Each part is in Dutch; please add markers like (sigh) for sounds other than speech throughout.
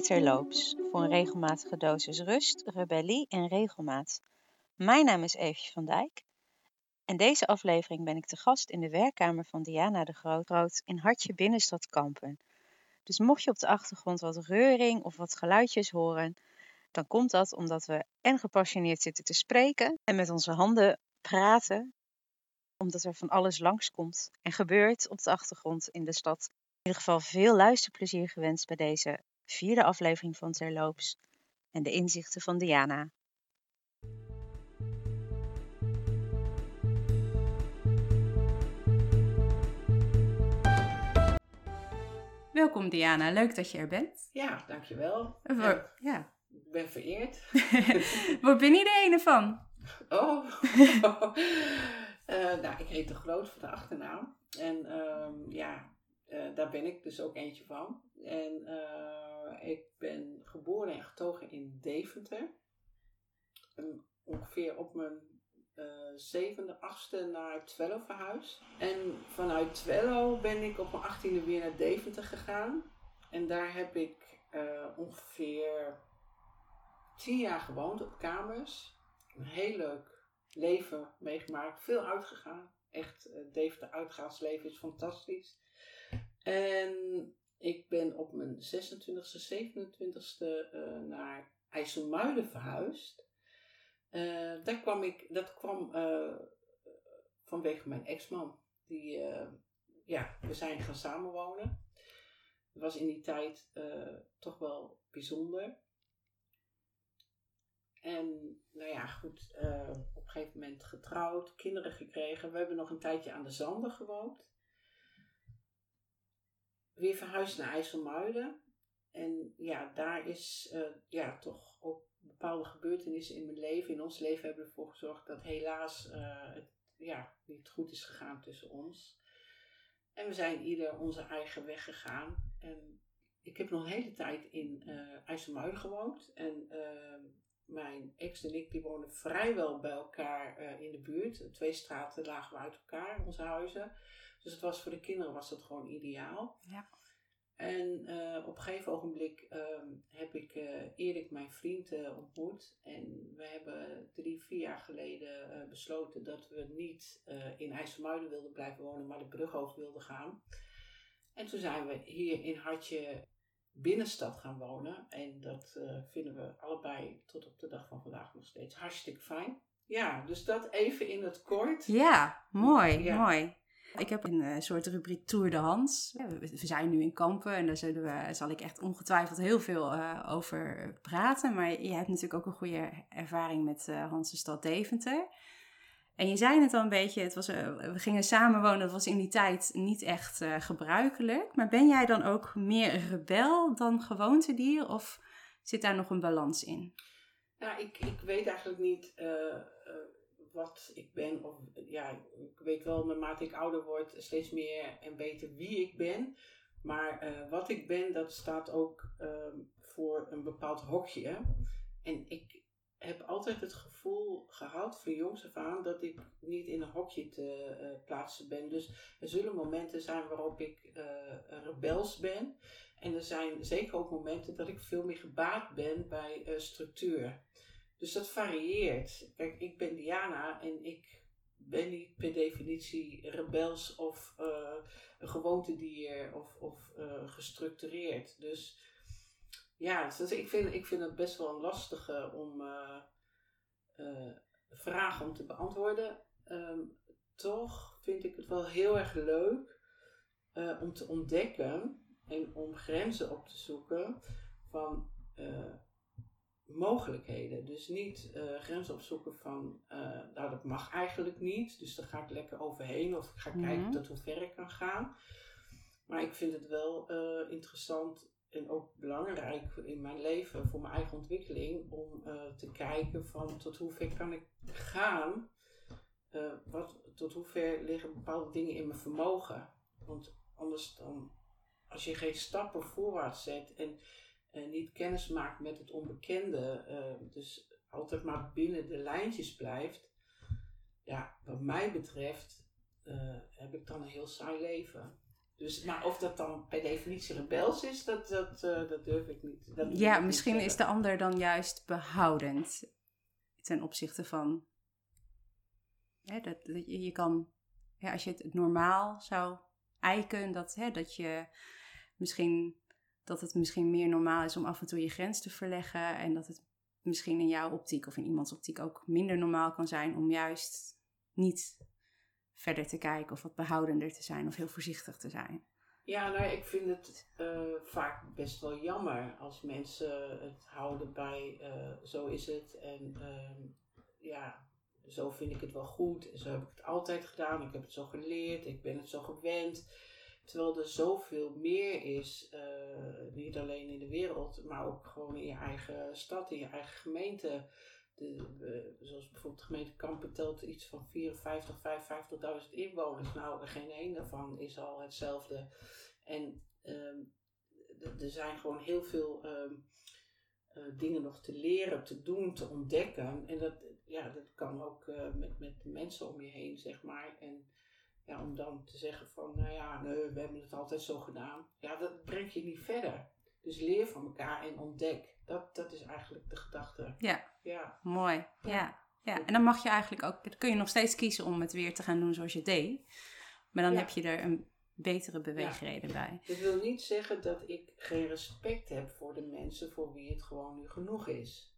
Terloops voor een regelmatige dosis rust, rebellie en regelmaat. Mijn naam is Eefje van Dijk en deze aflevering ben ik te gast in de werkkamer van Diana de Groot in Hartje Binnenstad Kampen. Dus mocht je op de achtergrond wat reuring of wat geluidjes horen, dan komt dat omdat we en gepassioneerd zitten te spreken en met onze handen praten, omdat er van alles langskomt en gebeurt op de achtergrond in de stad. In ieder geval veel luisterplezier gewenst bij deze vierde aflevering van Terloops en de inzichten van Diana. Welkom Diana, leuk dat je er bent. Ja, dankjewel. Voor, Ja, ik ben vereerd. (laughs) Waar ben je de ene van? Oh, (laughs) (laughs) Eh, nou, ik heet de Groot voor de achternaam. En ehm, ja, eh, daar ben ik dus ook eentje van. En eh, ik ben geboren en getogen in Deventer. En ongeveer op mijn eh, zevende, achtste naar Twello verhuisd. En vanuit Twello ben ik op mijn achttiende weer naar Deventer gegaan. En daar heb ik eh, ongeveer tien jaar gewoond op kamers. Een heel leuk leven meegemaakt. Veel uitgegaan. Echt, uh, Deventer uitgaansleven is fantastisch. En ik ben op mijn 26e, 27e uh, naar IJsselmuiden verhuisd. Uh, daar kwam ik, dat kwam uh, vanwege mijn ex-man. Die, ja, we zijn gaan samenwonen. Dat was in die tijd toch wel bijzonder. En nou ja, goed, op een gegeven moment getrouwd, kinderen gekregen. We hebben nog een tijdje aan de Zanden gewoond. Weer verhuisd naar IJsselmuiden. En ja, daar is ja, toch ook bepaalde gebeurtenissen in mijn leven, in ons leven, hebben ervoor gezorgd dat helaas uh, het ja, niet goed is gegaan tussen ons. En we zijn ieder onze eigen weg gegaan. En ik heb nog een hele tijd in uh, IJsselmuiden gewoond. En uh, mijn ex en ik die wonen vrijwel bij elkaar in de buurt. Twee straten lagen we uit elkaar, onze huizen. Dus het was voor de kinderen was dat gewoon ideaal. Ja. En uh, op een gegeven ogenblik uh, heb ik uh, Erik, mijn vriend, uh, ontmoet. En we hebben drie, vier jaar geleden besloten dat we niet in IJsselmuiden wilden blijven wonen, maar de brug over wilden gaan. En toen zijn we hier in Hartje binnenstad gaan wonen. En dat vinden we allebei tot op de dag van vandaag nog steeds hartstikke fijn. Ja, dus dat even in het kort. Ja, mooi, ja. mooi. Ik heb een uh, soort rubriek Tour de Hans. Ja, we, zijn nu in Kampen en daar zullen we, zal ik echt ongetwijfeld heel veel uh, over praten. Maar je hebt natuurlijk ook een goede ervaring met uh, Hansestad Deventer. En je zei het al een beetje, het was, we gingen samenwonen, dat was in die tijd niet echt gebruikelijk. Maar ben jij dan ook meer rebel dan gewoontedier of zit daar nog een balans in? Nou, ik, ik weet eigenlijk niet wat ik ben. Of ja, ik weet wel naarmate ik ouder word steeds meer en beter wie ik ben. Maar uh, wat ik ben, dat staat ook uh, voor een bepaald hokje. En ik heb altijd het gevoel gehad van jongs af aan dat ik niet in een hokje te uh, plaatsen ben. Dus er zullen momenten zijn waarop ik rebels ben. En er zijn zeker ook momenten dat ik veel meer gebaat ben bij structuur. Dus dat varieert. Kijk, ik ben Diana en ik ben niet per definitie rebels of uh, een gewoontedier of, of uh, gestructureerd. Dus ja, dus ik, vind, ik vind het best wel een lastige om uh, vragen om te beantwoorden. Um, toch vind ik het wel heel erg leuk om te ontdekken en om grenzen op te zoeken van mogelijkheden. Dus niet uh, grenzen opzoeken van, uh, nou dat mag eigenlijk niet, dus daar ga ik lekker overheen of ik ga kijken mm-hmm. tot hoe ver ik kan gaan. Maar ik vind het wel uh, interessant en ook belangrijk in mijn leven, voor mijn eigen ontwikkeling, om te kijken van tot hoe ver kan ik gaan, wat, tot hoe ver liggen bepaalde dingen in mijn vermogen. Want anders dan, als je geen stappen voorwaarts zet en en niet kennis maakt met het onbekende, uh, dus altijd maar binnen de lijntjes blijft, ja, wat mij betreft uh, heb ik dan een heel saai leven. Dus, maar of dat dan per definitie rebels is, dat, dat, uh, dat durf ik niet. Dat ja, misschien is de ander dan juist behoudend ten opzichte van. Hè, dat, dat je, je kan, ja, als je het normaal zou eiken, dat, hè, dat je misschien dat het misschien meer normaal is om af en toe je grens te verleggen en dat het misschien in jouw optiek of in iemands optiek ook minder normaal kan zijn om juist niet verder te kijken of wat behoudender te zijn of heel voorzichtig te zijn. Ja, nou, ik vind het uh, vaak best wel jammer als mensen het houden bij uh, zo is het en uh, ja, zo vind ik het wel goed en zo heb ik het altijd gedaan, ik heb het zo geleerd, ik ben het zo gewend. Terwijl er zoveel meer is, uh, niet alleen in de wereld, maar ook gewoon in je eigen stad, in je eigen gemeente de, zoals bijvoorbeeld de gemeente Kampen telt iets van 54, 55.000 inwoners. Nou, geen één daarvan is al hetzelfde. En ehm, er zijn gewoon heel veel ehm, eh, dingen nog te leren, te doen, te ontdekken. En dat, ja, dat kan ook uh, met, met mensen om je heen, zeg maar. En ja, om dan te zeggen van, nou ja, nee, we hebben het altijd zo gedaan. Ja, dat brengt je niet verder. Dus leer van elkaar en ontdek. Dat, dat is eigenlijk de gedachte. Ja, ja. mooi. Ja. ja. en dan mag je eigenlijk ook, dan kun je nog steeds kiezen om het weer te gaan doen zoals je deed. Maar dan heb je er een betere beweegreden bij. Dat wil niet zeggen dat ik geen respect heb voor de mensen voor wie het gewoon nu genoeg is.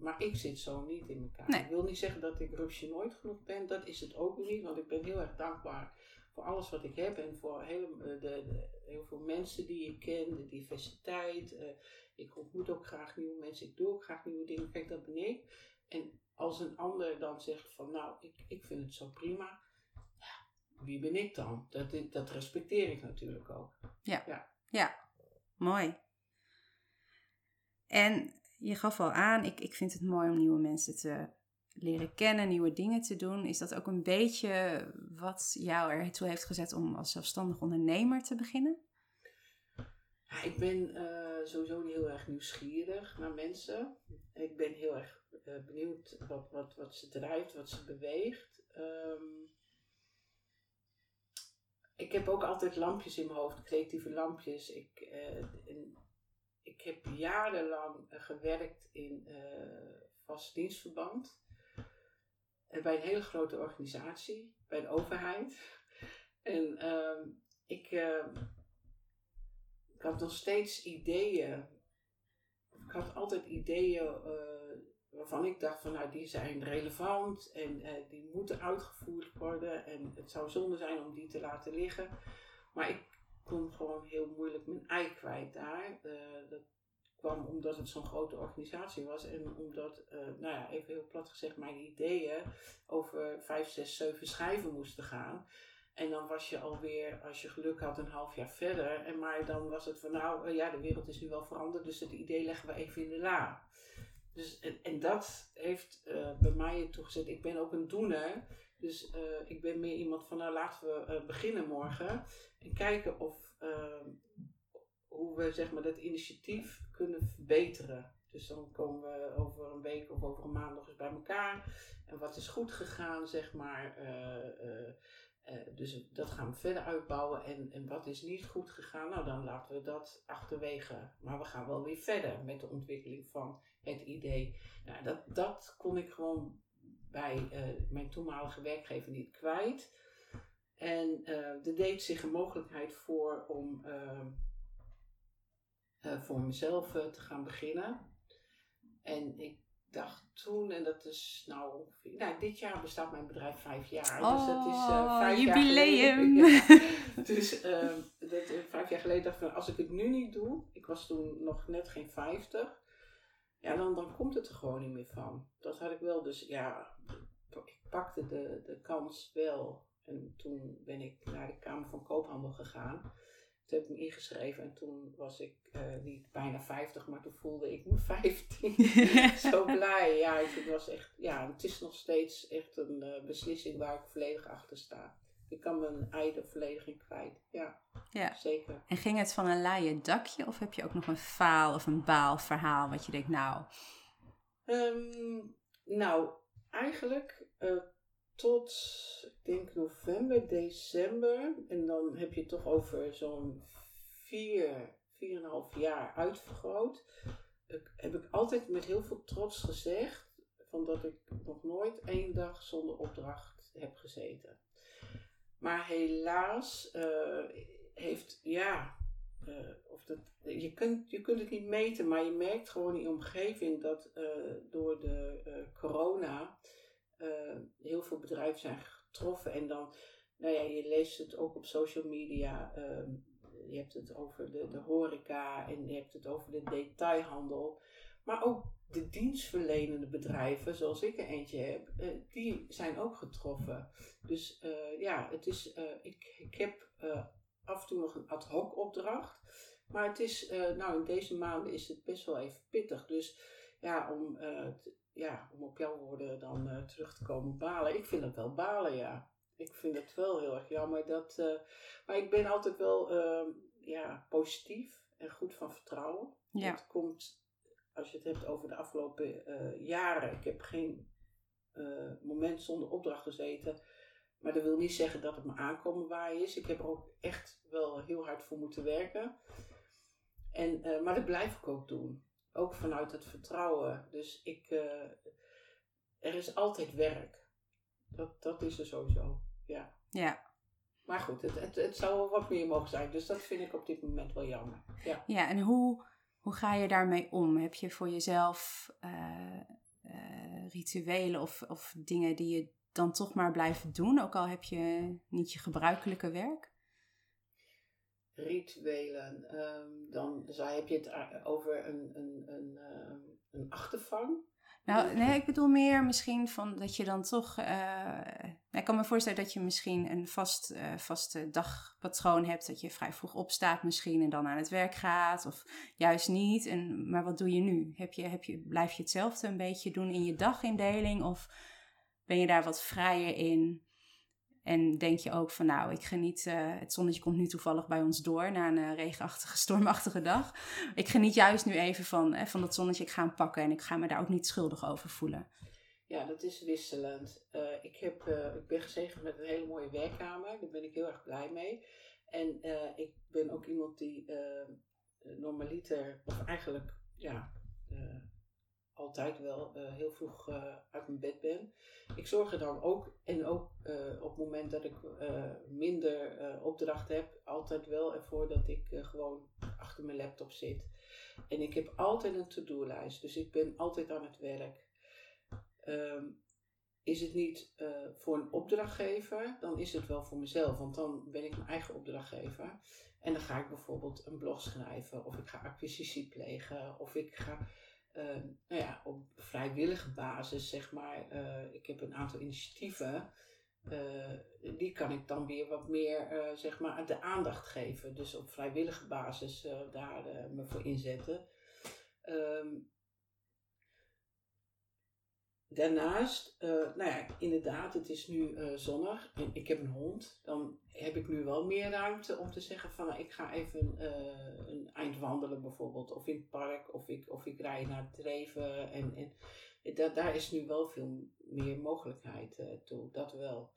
Maar ik zit zo niet in elkaar. Ik wil niet zeggen dat ik rupsje nooit genoeg ben. Dat is het ook niet. Want ik ben heel erg dankbaar voor alles wat ik heb. En voor heel, de, de, heel veel mensen die ik ken. De diversiteit. Uh, ik ontmoet ook graag nieuwe mensen, ik doe ook graag nieuwe dingen. Kijk, dat ben ik. En als een ander dan zegt van nou, ik, ik vind het zo prima. Ja, wie ben ik dan? Dat, dat respecteer ik natuurlijk ook. Ja. ja, ja. mooi. En je gaf al aan, ik, ik vind het mooi om nieuwe mensen te leren kennen, nieuwe dingen te doen. Is dat ook een beetje wat jou ertoe heeft gezet om als zelfstandig ondernemer te beginnen? Ik ben uh, sowieso heel erg nieuwsgierig naar mensen. Ik ben heel erg uh, benieuwd wat, wat, wat ze drijft, wat ze beweegt. Um, ik heb ook altijd lampjes in mijn hoofd, creatieve lampjes. Ik, uh, ik heb jarenlang gewerkt in vast dienstverband. bij een hele grote organisatie, bij de overheid. (laughs) En um, ik ehm, ik had nog steeds ideeën. Ik had altijd ideeën uh, waarvan ik dacht van nou die zijn relevant en die moeten uitgevoerd worden. En het zou zonde zijn om die te laten liggen. Maar ik kon gewoon heel moeilijk mijn ei kwijt daar. Uh, dat kwam omdat het zo'n grote organisatie was. En omdat, nou ja, even heel plat gezegd, mijn ideeën over vijf, zes, zeven schijven moesten gaan. En dan was je alweer, als je geluk had, een half jaar verder. En maar dan was het van, nou eh, ja, de wereld is nu wel veranderd, dus het idee leggen we even in de la. Dus, en, en dat heeft bij mij toegezet. Ik ben ook een doener. Dus uh, ik ben meer iemand van, nou laten we uh, beginnen morgen. En kijken of, ehm, hoe we zeg maar, dat initiatief kunnen verbeteren. Dus dan komen we over een week of over een maand nog eens bij elkaar. En wat is goed gegaan, zeg maar. Uh, dus dat gaan we verder uitbouwen. En, en wat is niet goed gegaan, nou dan laten we dat achterwege. Maar we gaan wel weer verder met de ontwikkeling van het idee. Nou, dat, dat kon ik gewoon bij uh, mijn toenmalige werkgever niet kwijt. En uh, er deed zich een mogelijkheid voor om voor mezelf te gaan beginnen. En ik dacht toen, en dat is nou, nou, dit jaar bestaat mijn bedrijf vijf jaar. Oh, dus dat is uh, vijf jubileum. jaar geleden. (laughs) (laughs) dus uh, dat, vijf jaar geleden dacht ik als ik het nu niet doe, ik was toen nog net geen vijftig, ja, dan, dan komt het er gewoon niet meer van. Dat had ik wel, dus ja, ik pakte de, de kans wel. En toen ben ik naar de Kamer van Koophandel gegaan. Toen heb ik me ingeschreven en toen was ik uh, niet bijna 50, maar toen voelde ik me (laughs) 15. (laughs) Zo blij. Ja, het was echt, ja, het is nog steeds echt een uh, beslissing waar ik volledig achter sta. Ik kan mijn eigen volledig in kwijt. Ja, ja, zeker. En ging het van een laaie dakje of heb je ook nog een faal of een baalverhaal wat je denkt, nou... Um, nou, eigenlijk uh, tot, ik denk november, december. En dan heb je het toch over zo'n vier, vier en een half jaar uitvergroot. Ik, heb ik altijd met heel veel trots gezegd van dat ik nog nooit één dag zonder opdracht heb gezeten. Maar helaas uh, heeft, ja, uh, of dat, je, kunt, je kunt het niet meten, maar je merkt gewoon in je omgeving dat uh, door de corona heel veel bedrijven zijn getroffen. En dan, nou ja, je leest het ook op social media. Ehm, je hebt het over de, de horeca en je hebt het over de detailhandel. Maar ook de dienstverlenende bedrijven, zoals ik er eentje heb, die zijn ook getroffen. Dus ja, het is, ik, ik heb af en toe nog een ad hoc opdracht. Maar het is, nou in deze maanden is het best wel even pittig. Dus ja, om, te, ja, om op jouw woorden dan terug te komen balen. Ik vind het wel balen, ja. Ik vind het wel heel erg jammer. Dat, maar ik ben altijd wel ja, positief en goed van vertrouwen. Ja. Het komt als je het hebt over de afgelopen jaren, ik heb geen moment zonder opdracht gezeten. Maar dat wil niet zeggen dat het me aankomen waar is. Ik heb er ook echt wel heel hard voor moeten werken. En, uh, maar dat blijf ik ook doen. Ook vanuit het vertrouwen. Dus ik, er is altijd werk. Dat, dat is er sowieso. Ja. Ja. Maar goed, het, het, het zou wat meer mogen zijn. Dus dat vind ik op dit moment wel jammer. Ja, ja en hoe hoe ga je daarmee om? Heb je voor jezelf uh, rituelen of, of dingen die je dan toch maar blijft doen, ook al heb je niet je gebruikelijke werk? Rituelen, um, dan heb je het over een, een, een, uh, een achtervang. Nou, nee, ik bedoel meer misschien van dat je dan toch. Uh, ik kan me voorstellen dat je misschien een vast, uh, vaste dagpatroon hebt. Dat je vrij vroeg opstaat misschien en dan aan het werk gaat. Of juist niet. En, maar wat doe je nu? Heb je, heb je, blijf je hetzelfde een beetje doen in je dagindeling? Of ben je daar wat vrijer in? En denk je ook van nou, ik geniet, uh, het zonnetje komt nu toevallig bij ons door na een uh, regenachtige, (laughs) stormachtige dag. Ik geniet juist nu even van, eh, van dat zonnetje, ik ga hem pakken en ik ga me daar ook niet schuldig over voelen. Ja, dat is wisselend. ik, heb, ik ben gezegend met een hele mooie werkkamer, daar ben ik heel erg blij mee. En ik ben ook iemand die normaliter, of eigenlijk ja, altijd wel uh, heel vroeg uh, uit mijn bed ben. Ik zorg er dan ook, en ook uh, op het moment dat ik minder opdracht heb, altijd wel ervoor dat ik gewoon achter mijn laptop zit. En ik heb altijd een to-do-lijst, dus ik ben altijd aan het werk. Um, is het niet voor een opdrachtgever, dan is het wel voor mezelf, want dan ben ik mijn eigen opdrachtgever. En dan ga ik bijvoorbeeld een blog schrijven, of ik ga acquisitie plegen, of ik ga nou ja, op vrijwillige basis, zeg maar. Uh, ik heb een aantal initiatieven. Uh, die kan ik dan weer wat meer, zeg maar, de aandacht geven. Dus op vrijwillige basis daar me voor inzetten. Um, Daarnaast, uh, nou ja, inderdaad, het is nu uh, zonnig en ik heb een hond. Dan heb ik nu wel meer ruimte om te zeggen van nou, ik ga even uh, een eind wandelen bijvoorbeeld. Of in het park, of ik, of ik rij naar het dreven. En, en da, daar is nu wel veel meer mogelijkheid toe, dat wel.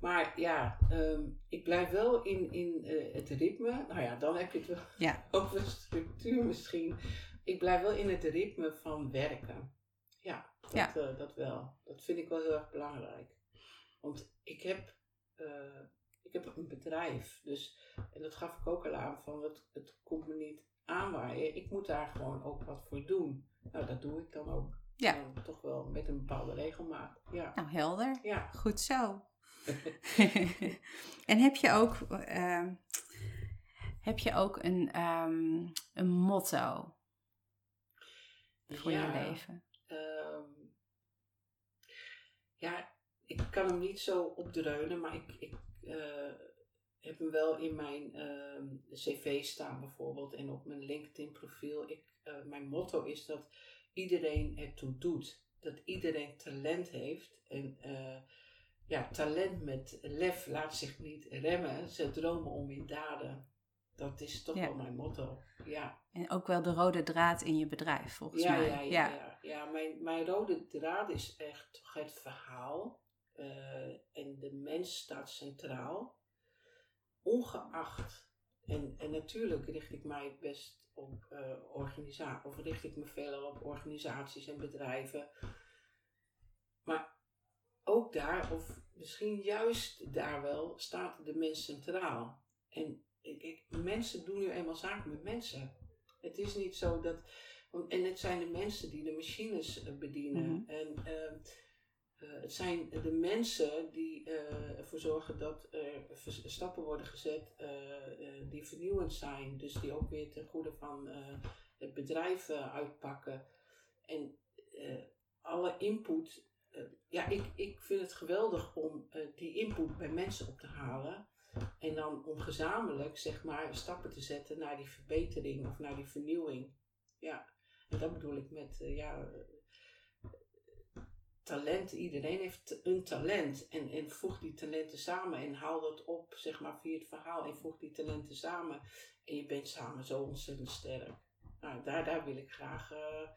Maar ja, um, ik blijf wel in, in het ritme. Nou ja, dan heb je het wel ja. (laughs) over structuur misschien. Ik blijf wel in het ritme van werken. Ja. Dat, ja. Uh, dat wel. Dat vind ik wel heel erg belangrijk. Want ik heb, uh, ik heb een bedrijf. Dus, en dat gaf ik ook al aan, van het, het komt me niet aanwaaien. Ik moet daar gewoon ook wat voor doen. Nou, dat doe ik dan ook. Ja. Toch wel met een bepaalde regelmaat. Ja. Nou, helder. Ja. Goed zo. (laughs) (laughs) en heb je ook, uh, heb je ook een, um, een motto voor ja. je leven? Ja, ik kan hem niet zo opdreunen, maar ik, ik uh, heb hem wel in mijn uh, cv staan bijvoorbeeld en op mijn LinkedIn profiel. Ik, uh, mijn motto is dat iedereen ertoe doet. Dat iedereen talent heeft. En uh, ja, talent met lef laat zich niet remmen. Ze dromen om in daden. Dat is toch Ja. wel mijn motto. Ja. En ook wel de rode draad in je bedrijf, volgens Ja, mij. ja, ja, ja. ja. mijn, mijn rode draad is echt toch het verhaal. eh, en de mens staat centraal. Ongeacht, en, en natuurlijk richt ik mij best op uh, organisaties, of richt ik me veelal op organisaties en bedrijven. Maar ook daar, of misschien juist daar wel, staat de mens centraal. En ik, ik, mensen doen nu eenmaal zaken met mensen. Het is niet zo dat. En het zijn de mensen die de machines eh, bedienen. Mhm. En uh, uh, het zijn de mensen die uh, ervoor zorgen dat er stappen worden gezet die vernieuwend zijn. Dus die ook weer ten goede van het bedrijf uitpakken. En alle input. ja, ik, ik vind het geweldig om die input bij mensen op te halen. En dan om gezamenlijk, zeg maar, stappen te zetten naar die verbetering of naar die vernieuwing. Ja, en dat bedoel ik met, uh, ja, talent. Iedereen heeft een talent. En, en voeg die talenten samen en haal dat op, zeg maar, via het verhaal. En voeg die talenten samen. En je bent samen zo ontzettend sterk. Nou, daar, daar wil ik graag uh,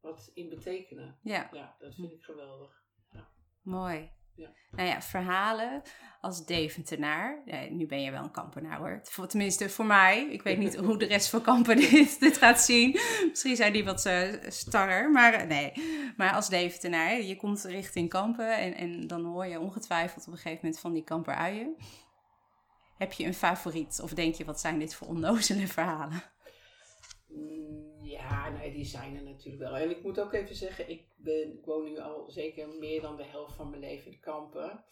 wat in betekenen. Ja. Ja, dat vind ik geweldig. Ja. Mooi. Ja. Nou ja, verhalen als Deventenaar. Nu ben je wel een kampenaar hoor. Tenminste, voor mij. Ik weet niet (laughs) hoe de rest van Kampen dit, dit gaat zien. Misschien zijn die wat uh, starrer. Maar nee, maar als Deventenaar. Je komt richting Kampen. En, en dan hoor je ongetwijfeld op een gegeven moment van die kamperuien. Heb je een favoriet? Of denk je, wat zijn dit voor onnozele verhalen? Nee, die zijn er natuurlijk wel. En ik moet ook even zeggen, ik, ben, ik woon nu al zeker meer dan de helft van mijn leven in Kampen.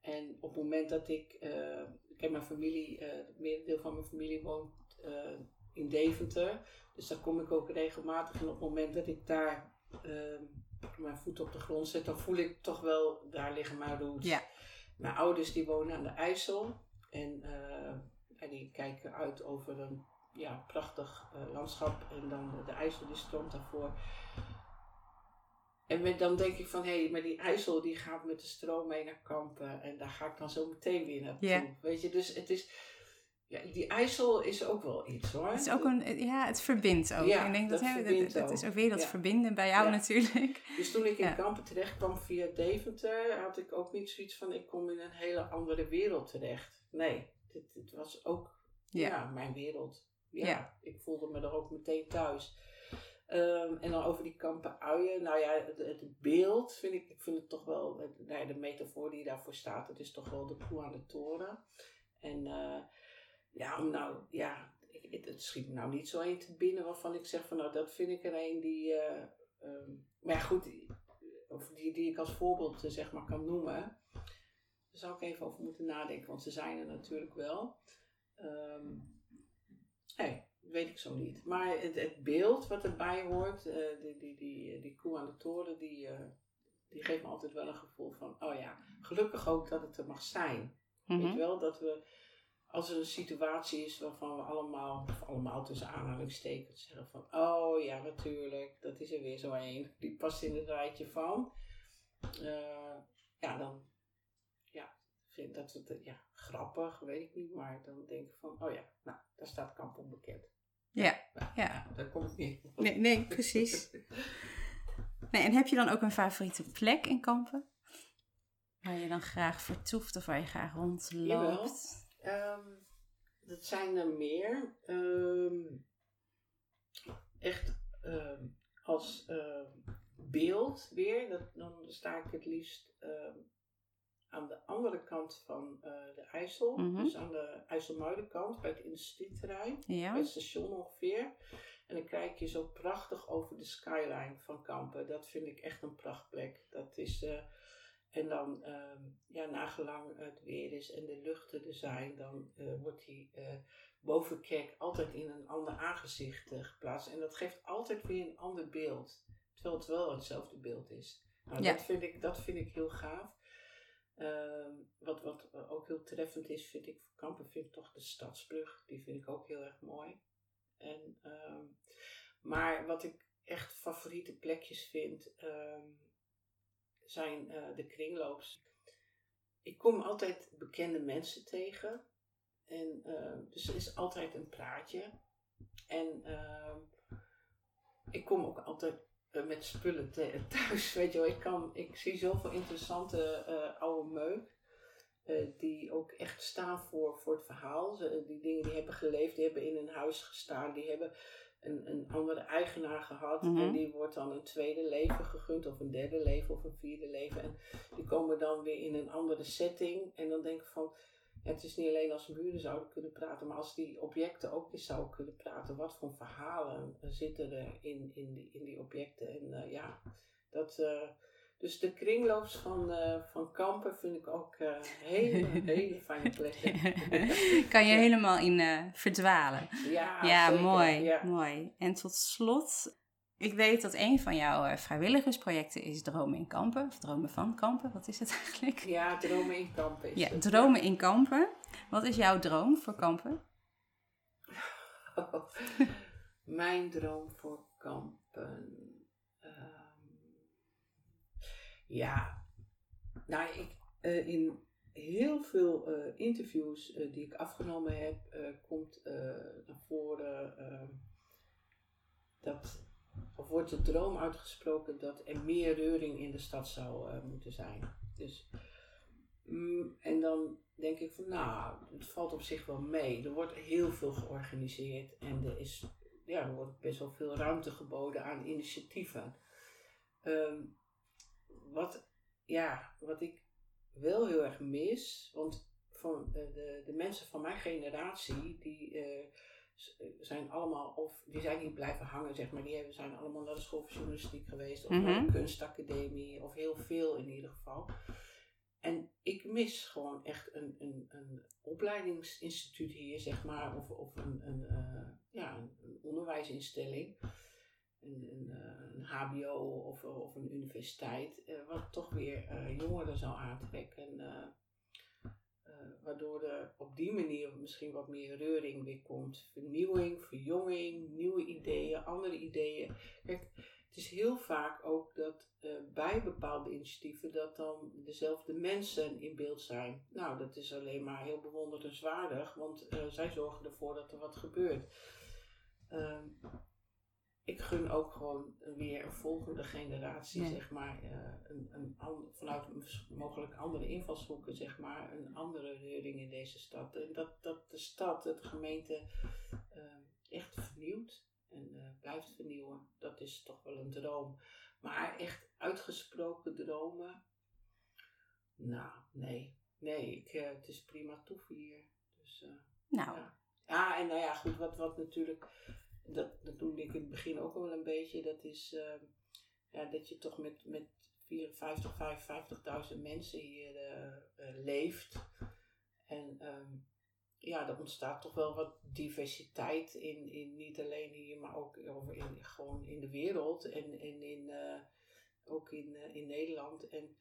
En op het moment dat ik, uh, ik heb mijn familie, uh, het merendeel van mijn familie woont uh, in Deventer. Dus daar kom ik ook regelmatig. En op het moment dat ik daar mijn voet op de grond zet, dan voel ik toch wel, daar liggen mijn roots. Ja. Mijn ouders die wonen aan de IJssel. En die kijken uit over een ja, prachtig uh, landschap en dan de, IJssel die stroomt daarvoor. En met, dan denk ik van, hé, hey, maar die IJssel die gaat met de stroom mee naar Kampen en daar ga ik dan zo meteen weer naartoe. Ja. Weet je, dus het is, ja, die IJssel is ook wel iets hoor. Het is ook een, ja, het verbindt ook. Ja, ik denk dat, dat dat, dat is ook. weer dat Ja. verbinden bij jou Ja. natuurlijk. Dus toen ik in. Kampen terecht kwam via Deventer, had ik ook niet zoiets van, ik kom in een hele andere wereld terecht. Nee, dit, dit was ook ja. mijn wereld. Ja, Ja. ik voelde me er ook meteen thuis. Ehm, en dan over die kampen uien. Nou ja, het, het beeld vind ik, ik vind het toch wel, het- nou ja, de metafoor die daarvoor staat, het is toch wel de koe aan de toren. En eh, ja, om nou, ja, ik, het, het schiet me nou niet zo één te binnen waarvan ik zeg van nou, dat vind ik er een die, ehm, maar ja goed, die- of die, die ik als voorbeeld eh, zeg maar kan noemen. Daar zou ik even over moeten nadenken, want ze zijn er natuurlijk wel. Ehm nee, weet ik zo niet. Maar het, het beeld wat erbij hoort, eh, die, die, die, die koe aan de toren, die, eh, die geeft me altijd wel een gevoel van, oh ja, gelukkig ook dat het er mag zijn. Weet je Mhm. wel, dat we, als er een situatie is waarvan we allemaal, of allemaal tussen aanhalingstekens zeggen van, oh ja, natuurlijk, dat is er weer zo een, die past in het rijtje van. Eh, ja, dan, vind dat het, ja, grappig, weet ik niet, maar dan denk ik van, oh ja, nou, daar staat kamp onbekend. Ja, Ja, ja. daar kom ik niet. Nee, nee, precies. Nee, en heb je dan ook een favoriete plek in Kampen? Waar je dan graag vertoeft of waar je graag rondloopt? Ehm, dat zijn er meer. Ehm, echt ehm, als beeld weer. Dat, dan sta ik het liefst aan de andere kant van eh, de IJssel. Mhm. Dus aan de IJsselmuidenkant bij het industrieterrein. Bij het station ongeveer. En dan kijk je zo prachtig over de skyline van Kampen. Dat vind ik echt een prachtplek. Dat is, eh, en dan, ehm, ja, nagelang het weer is en de luchten er zijn, dan eh, wordt die bovenkerk altijd in een ander aangezicht geplaatst. En dat geeft altijd weer een ander beeld. Terwijl het wel hetzelfde beeld is. Nou, Ja. dat, vind ik, dat vind ik heel gaaf. Ehm, wat, wat ook heel treffend is, vind ik voor Kampen, vind ik toch de Stadsbrug. Die vind ik ook heel erg mooi. En, ehm, maar wat ik echt favoriete plekjes vind, ehm, zijn eh, de kringloops. Ik kom altijd bekende mensen tegen. En, ehm, dus er is altijd een praatje. En ik kom ook altijd eh, met spullen (laughs) thuis. Weet je wel, ik, kan, ik zie zoveel interessante eh, oude Meuk. eh, die ook echt staan voor, voor het verhaal. Ze, die dingen die hebben geleefd, die hebben in een huis gestaan, die hebben een, een andere eigenaar gehad. Mhm. En die wordt dan een tweede leven gegund, of een derde leven, of een vierde leven. En die komen dan weer in een andere setting. En dan denk ik van, het is niet alleen als buren zouden kunnen praten, maar als die objecten ook eens zouden kunnen praten. Wat voor verhalen zitten er in, in, die, in die objecten? En eh, ja, dat... eh, dus de kringloops van, eh, van Kampen vind ik ook eh hele, (laughs) hele fijne plekken. (laughs) kan je Ja. helemaal in verdwalen. Ja, Ja, zeker. mooi, Ja. mooi. En tot slot, ik weet dat een van jouw eh, vrijwilligersprojecten is Dromen in Kampen. Of Dromen van Kampen, wat is het (laughs) eigenlijk? ja, dromen in Kampen is Ja, het. Dromen in Kampen. Wat is jouw droom voor Kampen? (laughs) Mijn droom voor Kampen. Ehm, ja, nou, ik, eh, in heel veel eh, interviews die ik afgenomen heb, komt naar voren ehm, dat, of wordt de droom uitgesproken dat er meer reuring in de stad zou eh, moeten zijn. Dus, mm, en dan denk ik van, nou, het valt op zich wel mee. Er wordt heel veel georganiseerd en er is ja, er wordt best wel veel ruimte geboden aan initiatieven. Ehm, wat, ja, wat ik wel heel erg mis, want van eh, de, de mensen van mijn generatie, die eh, zijn allemaal, of die zijn niet blijven hangen, zeg maar, die hebben, zijn allemaal naar de school voor journalistiek geweest, of naar Mhm. de kunstacademie, of heel veel in ieder geval. En ik mis gewoon echt een, een, een opleidingsinstituut hier, zeg maar, of, of een, een, eh, ja, een, onderwijsinstelling, een, een, eh, een HBO of, of een universiteit, eh, wat toch weer eh, jongeren zou aantrekken. eh, eh, waardoor er op die manier misschien wat meer reuring weer komt. Vernieuwing, verjonging, nieuwe ideeën, andere ideeën. Kijk, het is heel vaak ook dat eh, bij bepaalde initiatieven dat dan dezelfde mensen in beeld zijn. Nou, dat is alleen maar heel bewonderenswaardig, want eh, zij zorgen ervoor dat er wat gebeurt. Ehm, ik gun ook gewoon weer een volgende generatie, zeg maar, eh, een, een an- vanuit mogelijk andere invalshoeken, zeg maar, een andere reuring in deze stad. En dat, dat de stad, de gemeente, eh, echt vernieuwt en eh, blijft vernieuwen. Dat is toch wel een droom. Maar echt uitgesproken dromen, nou, nee. Nee, ik, eh, het is prima toef hier. Dus, Nou, ja. ja, en nou ja, goed, wat, wat natuurlijk, dat, dat noemde ik in het begin ook wel een beetje, dat is ehm, ja, dat je toch met, met 54, 55.000 mensen hier eh, eh, leeft. En ehm, ja, er ontstaat toch wel wat diversiteit in, in niet alleen hier, maar ook in, gewoon in de wereld en, en in, eh, ook in, in Nederland. En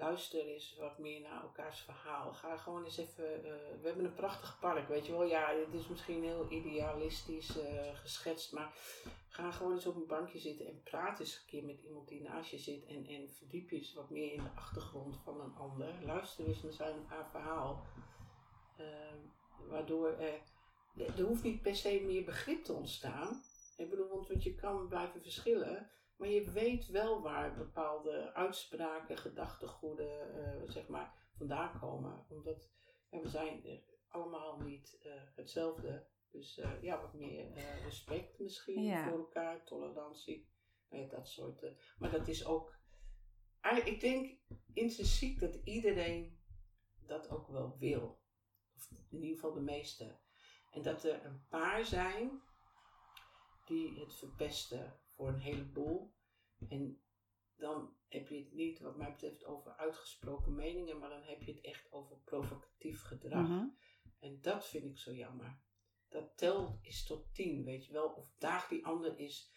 luister eens wat meer naar elkaars verhaal. Ga gewoon eens even. eh, we hebben een prachtig park, weet je wel. Ja, het is misschien heel idealistisch eh, geschetst, maar ga gewoon eens op een bankje zitten en praat eens een keer met iemand die naast je zit. En, en verdiep je eens wat meer in de achtergrond van een ander. Luister eens naar zijn haar verhaal. Eh, waardoor er. Er hoeft niet per se meer begrip te ontstaan. Ik bedoel, want je kan blijven verschillen. Maar je weet wel waar bepaalde uitspraken, gedachtegoeden, eh, zeg maar, vandaan komen. Omdat ja, we zijn allemaal niet eh, hetzelfde. Dus eh, ja, wat meer respect misschien Ja. voor elkaar, tolerantie, eh, dat soort. maar dat is ook, Ah, ik denk intrinsiek dat iedereen dat ook wel wil. Of in ieder geval de meeste. En dat er een paar zijn die het verpesten voor een heleboel. En dan heb je het niet, wat mij betreft, over uitgesproken meningen, maar dan heb je het echt over provocatief gedrag. mhm. En dat vind ik zo jammer. Dat tel is tot tien, weet je wel. Of daag die ander is.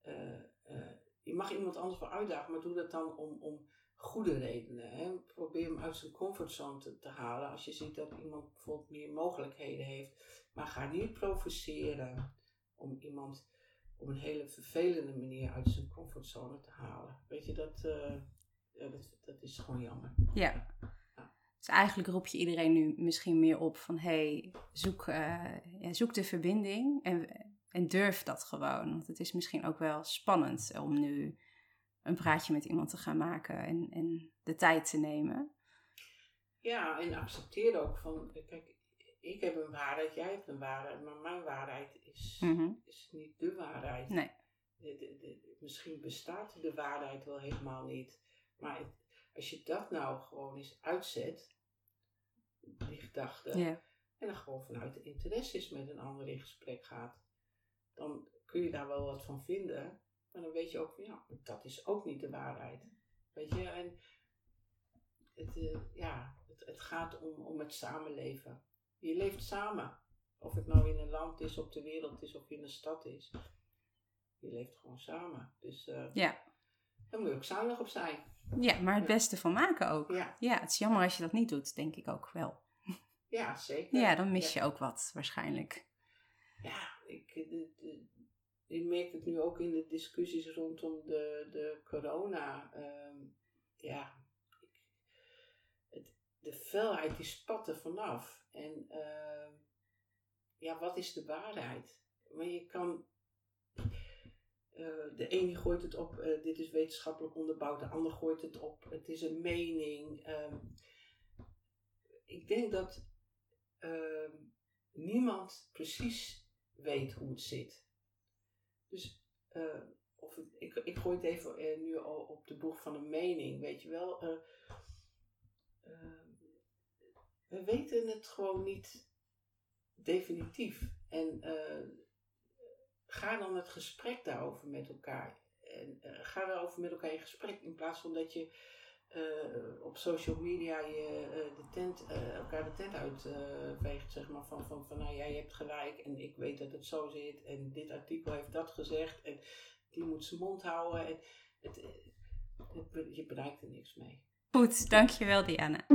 eh, eh, je mag iemand anders wel uitdagen, maar doe dat dan om, om goede redenen. Hè? Probeer hem uit zijn comfortzone te, te halen. Als je ziet dat iemand bijvoorbeeld meer mogelijkheden heeft. Maar ga niet provoceren om iemand op een hele vervelende manier uit zijn comfortzone te halen. Weet je, dat, eh, ja, dat, dat is gewoon jammer. Ja. Dus eigenlijk roep je iedereen nu misschien meer op van hey, zoek, eh, ja, zoek de verbinding en, en durf dat gewoon. Want het is misschien ook wel spannend om nu een praatje met iemand te gaan maken en, en de tijd te nemen. Ja, en accepteer ook van, kijk, ik heb een waarheid, jij hebt een waarheid, maar mijn waarheid is, Mhm. is niet de waarheid. Nee. De- de- de- misschien bestaat de waarheid wel helemaal niet. Maar het- als je dat nou gewoon eens uitzet, die gedachte, Ja. en dan gewoon vanuit de interesses met een ander in gesprek gaat, dan kun je daar wel wat van vinden. Maar dan weet je ook van ja, dat is ook niet de waarheid. Weet je, en het, eh, ja, het, het gaat om, om het samenleven. Je leeft samen. Of het nou in een land is, op de wereld is of in een stad is. Je leeft gewoon samen. Dus eh Ja. daar moet je ook zuinig op zijn. ja, maar het beste van maken ook. Ja, Ja, het is jammer als je dat niet doet, denk ik ook wel. ja zeker. Ja, dan mis je ook wat waarschijnlijk. Ja, ik, de, je merkt het nu ook in de discussies rondom de, de corona. ehm, ja, ik, de vuilheid die spat er vanaf. En ehm, ja, wat is de waarheid? Maar je kan. eh, de een die gooit het op, eh, dit is wetenschappelijk onderbouwd, de ander gooit het op, het is een mening. ehm. ik denk dat ehm, niemand precies weet hoe het zit. Dus eh, of ik, ik gooi het even nu al op de boeg van een mening, weet je wel. We weten het gewoon niet definitief. En eh, ga dan het gesprek daarover met elkaar. En eh, ga daarover met elkaar in gesprek. In plaats van dat je eh, op social media je, de tent, elkaar de tent uitveegt. zeg maar van, van, van nou jij hebt gelijk en ik weet dat het zo zit. En dit artikel heeft dat gezegd. En die moet zijn mond houden. En het, je bereikt er niks mee. Goed, dankjewel Diana.